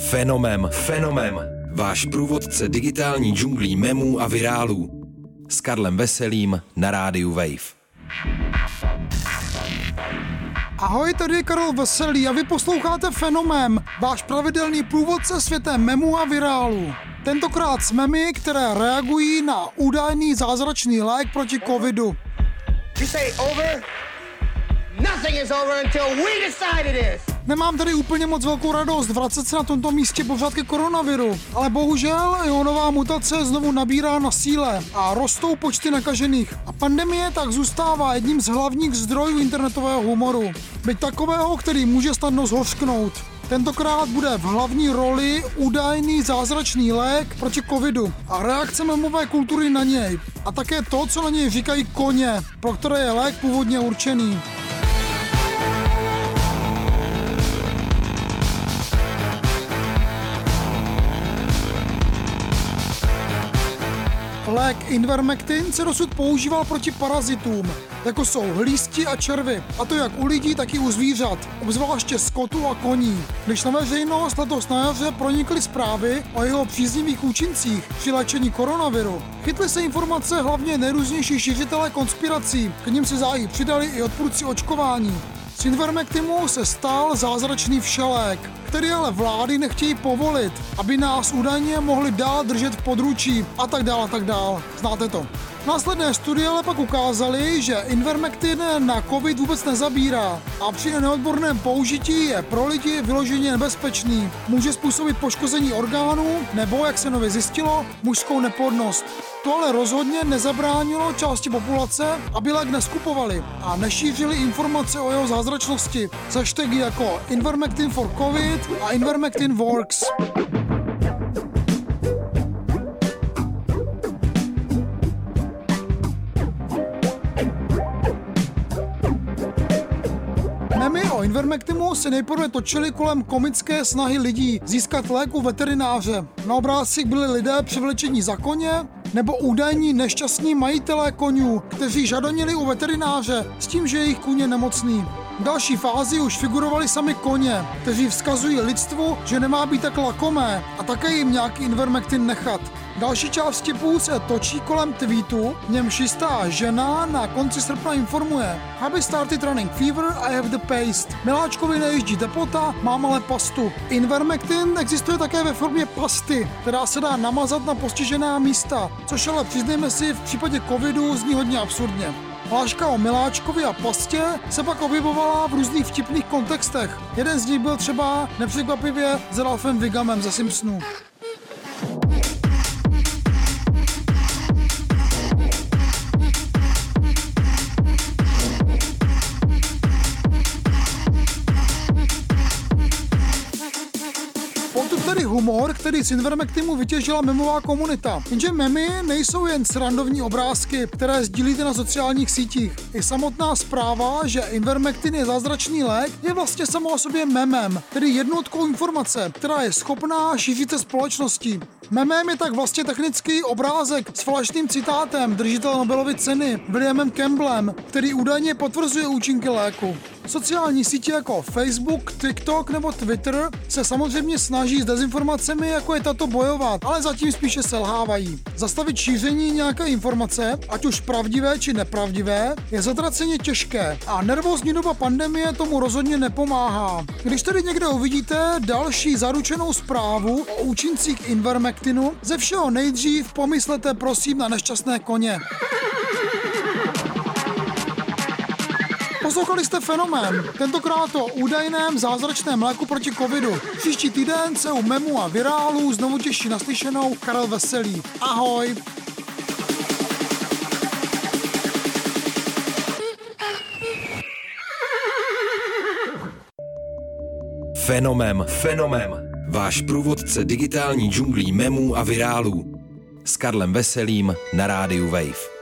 Fenomem, fenomem. Váš průvodce digitální džunglí memů a virálů. S Karlem Veselým na rádiu Wave. Ahoj, tady je Karel Veselý a vy posloucháte Fenomem, váš pravidelný průvodce světem memů a virálu. Tentokrát s memy, které reagují na údajný zázračný lék proti covidu. You say over? Nothing is over until we decide it is. Nemám tady úplně moc velkou radost vracet se na tomto místě pořád ke koronaviru, ale bohužel jeho nová mutace znovu nabírá na síle a rostou počty nakažených. A pandemie tak zůstává jedním z hlavních zdrojů internetového humoru. Byť takového, který může snadno zhořknout. Tentokrát bude v hlavní roli údajný zázračný lék proti covidu a reakce memové kultury na něj. A také to, co na něj říkají koně, pro které je lék původně určený. Lék Invermectin se dosud používal proti parazitům, jako jsou hlísti a červy, a to jak u lidí, tak i u zvířat, obzvláště skotu a koní. Když na veřejnost letos na jaře pronikly zprávy o jeho příznivých účincích při léčení koronaviru, chytly se informace hlavně nejrůznější šířitelé konspirací, k ním se zájí přidali i odpůrci očkování. Z Invermectimu se stal zázračný všelék, který ale vlády nechtějí povolit, aby nás údajně mohli dál držet v područí a tak dál a tak dál. Znáte to. Následné studie ale pak ukázaly, že Invermectin na COVID vůbec nezabírá a při neodborném použití je pro lidi vyloženě nebezpečný. Může způsobit poškození orgánů nebo, jak se nově zjistilo, mužskou neplodnost. To ale rozhodně nezabránilo části populace, aby lék neskupovali a nešířili informace o jeho zázračnosti hashtagy jako Invermectin for COVID a Invermectin works. Memy o Invermectimu se nejprve točily kolem komické snahy lidí získat lék u veterináře. Na obrázcích byli lidé převlečení za koně, nebo údajní nešťastní majitelé konňů, kteří žadonili u veterináře s tím, že jejich kůň je nemocný. V další fázi už figurovali sami koně, kteří vzkazují lidstvu, že nemá být tak lakomé a také jim nějaký Invermectin nechat. Další část tipů se točí kolem tweetu, v němž jistá žena na konci srpna informuje Happy started running fever, I have the paste. Miláčkovi nejíždí teplota, mám ale pastu. Invermectin existuje také ve formě pasty, která se dá namazat na postižená místa, což ale přiznejme si v případě covidu zní hodně absurdně. Hláška o Miláčkovi a pastě se pak objevovala v různých vtipných kontextech. Jeden z nich byl třeba nepřekvapivě s Ralphem Wigamem ze Simpsonů. Tedy humor, který z Invermectimu vytěžila memová komunita. Jenže memy nejsou jen srandovní obrázky, které sdílíte na sociálních sítích. I samotná zpráva, že Invermectin je zázračný lék, je vlastně samo o sobě memem, tedy jednotkou informace, která je schopná šířit se společností. Memem je tak vlastně technický obrázek s falešným citátem držitele Nobelovy ceny Williamem Campbellem, který údajně potvrzuje účinky léku. Sociální sítě jako Facebook, TikTok nebo Twitter se samozřejmě snaží s dezinformacemi, jako je tato bojovat, ale zatím spíše selhávají. Zastavit šíření nějaké informace, ať už pravdivé či nepravdivé, je zatraceně těžké a nervózní doba pandemie tomu rozhodně nepomáhá. Když tedy někde uvidíte další zaručenou zprávu o účincích Invermectinu, ze všeho nejdřív pomyslete prosím na nešťastné koně. Poslouchali jste fenomén, tentokrát o údajném zázračném léku proti covidu. Příští týden se u memu a virálu znovu těší naslyšenou Karel Veselý. Ahoj! Fenomem, fenomem. Váš průvodce digitální džunglí memů a virálů. S Karlem Veselým na rádiu Wave.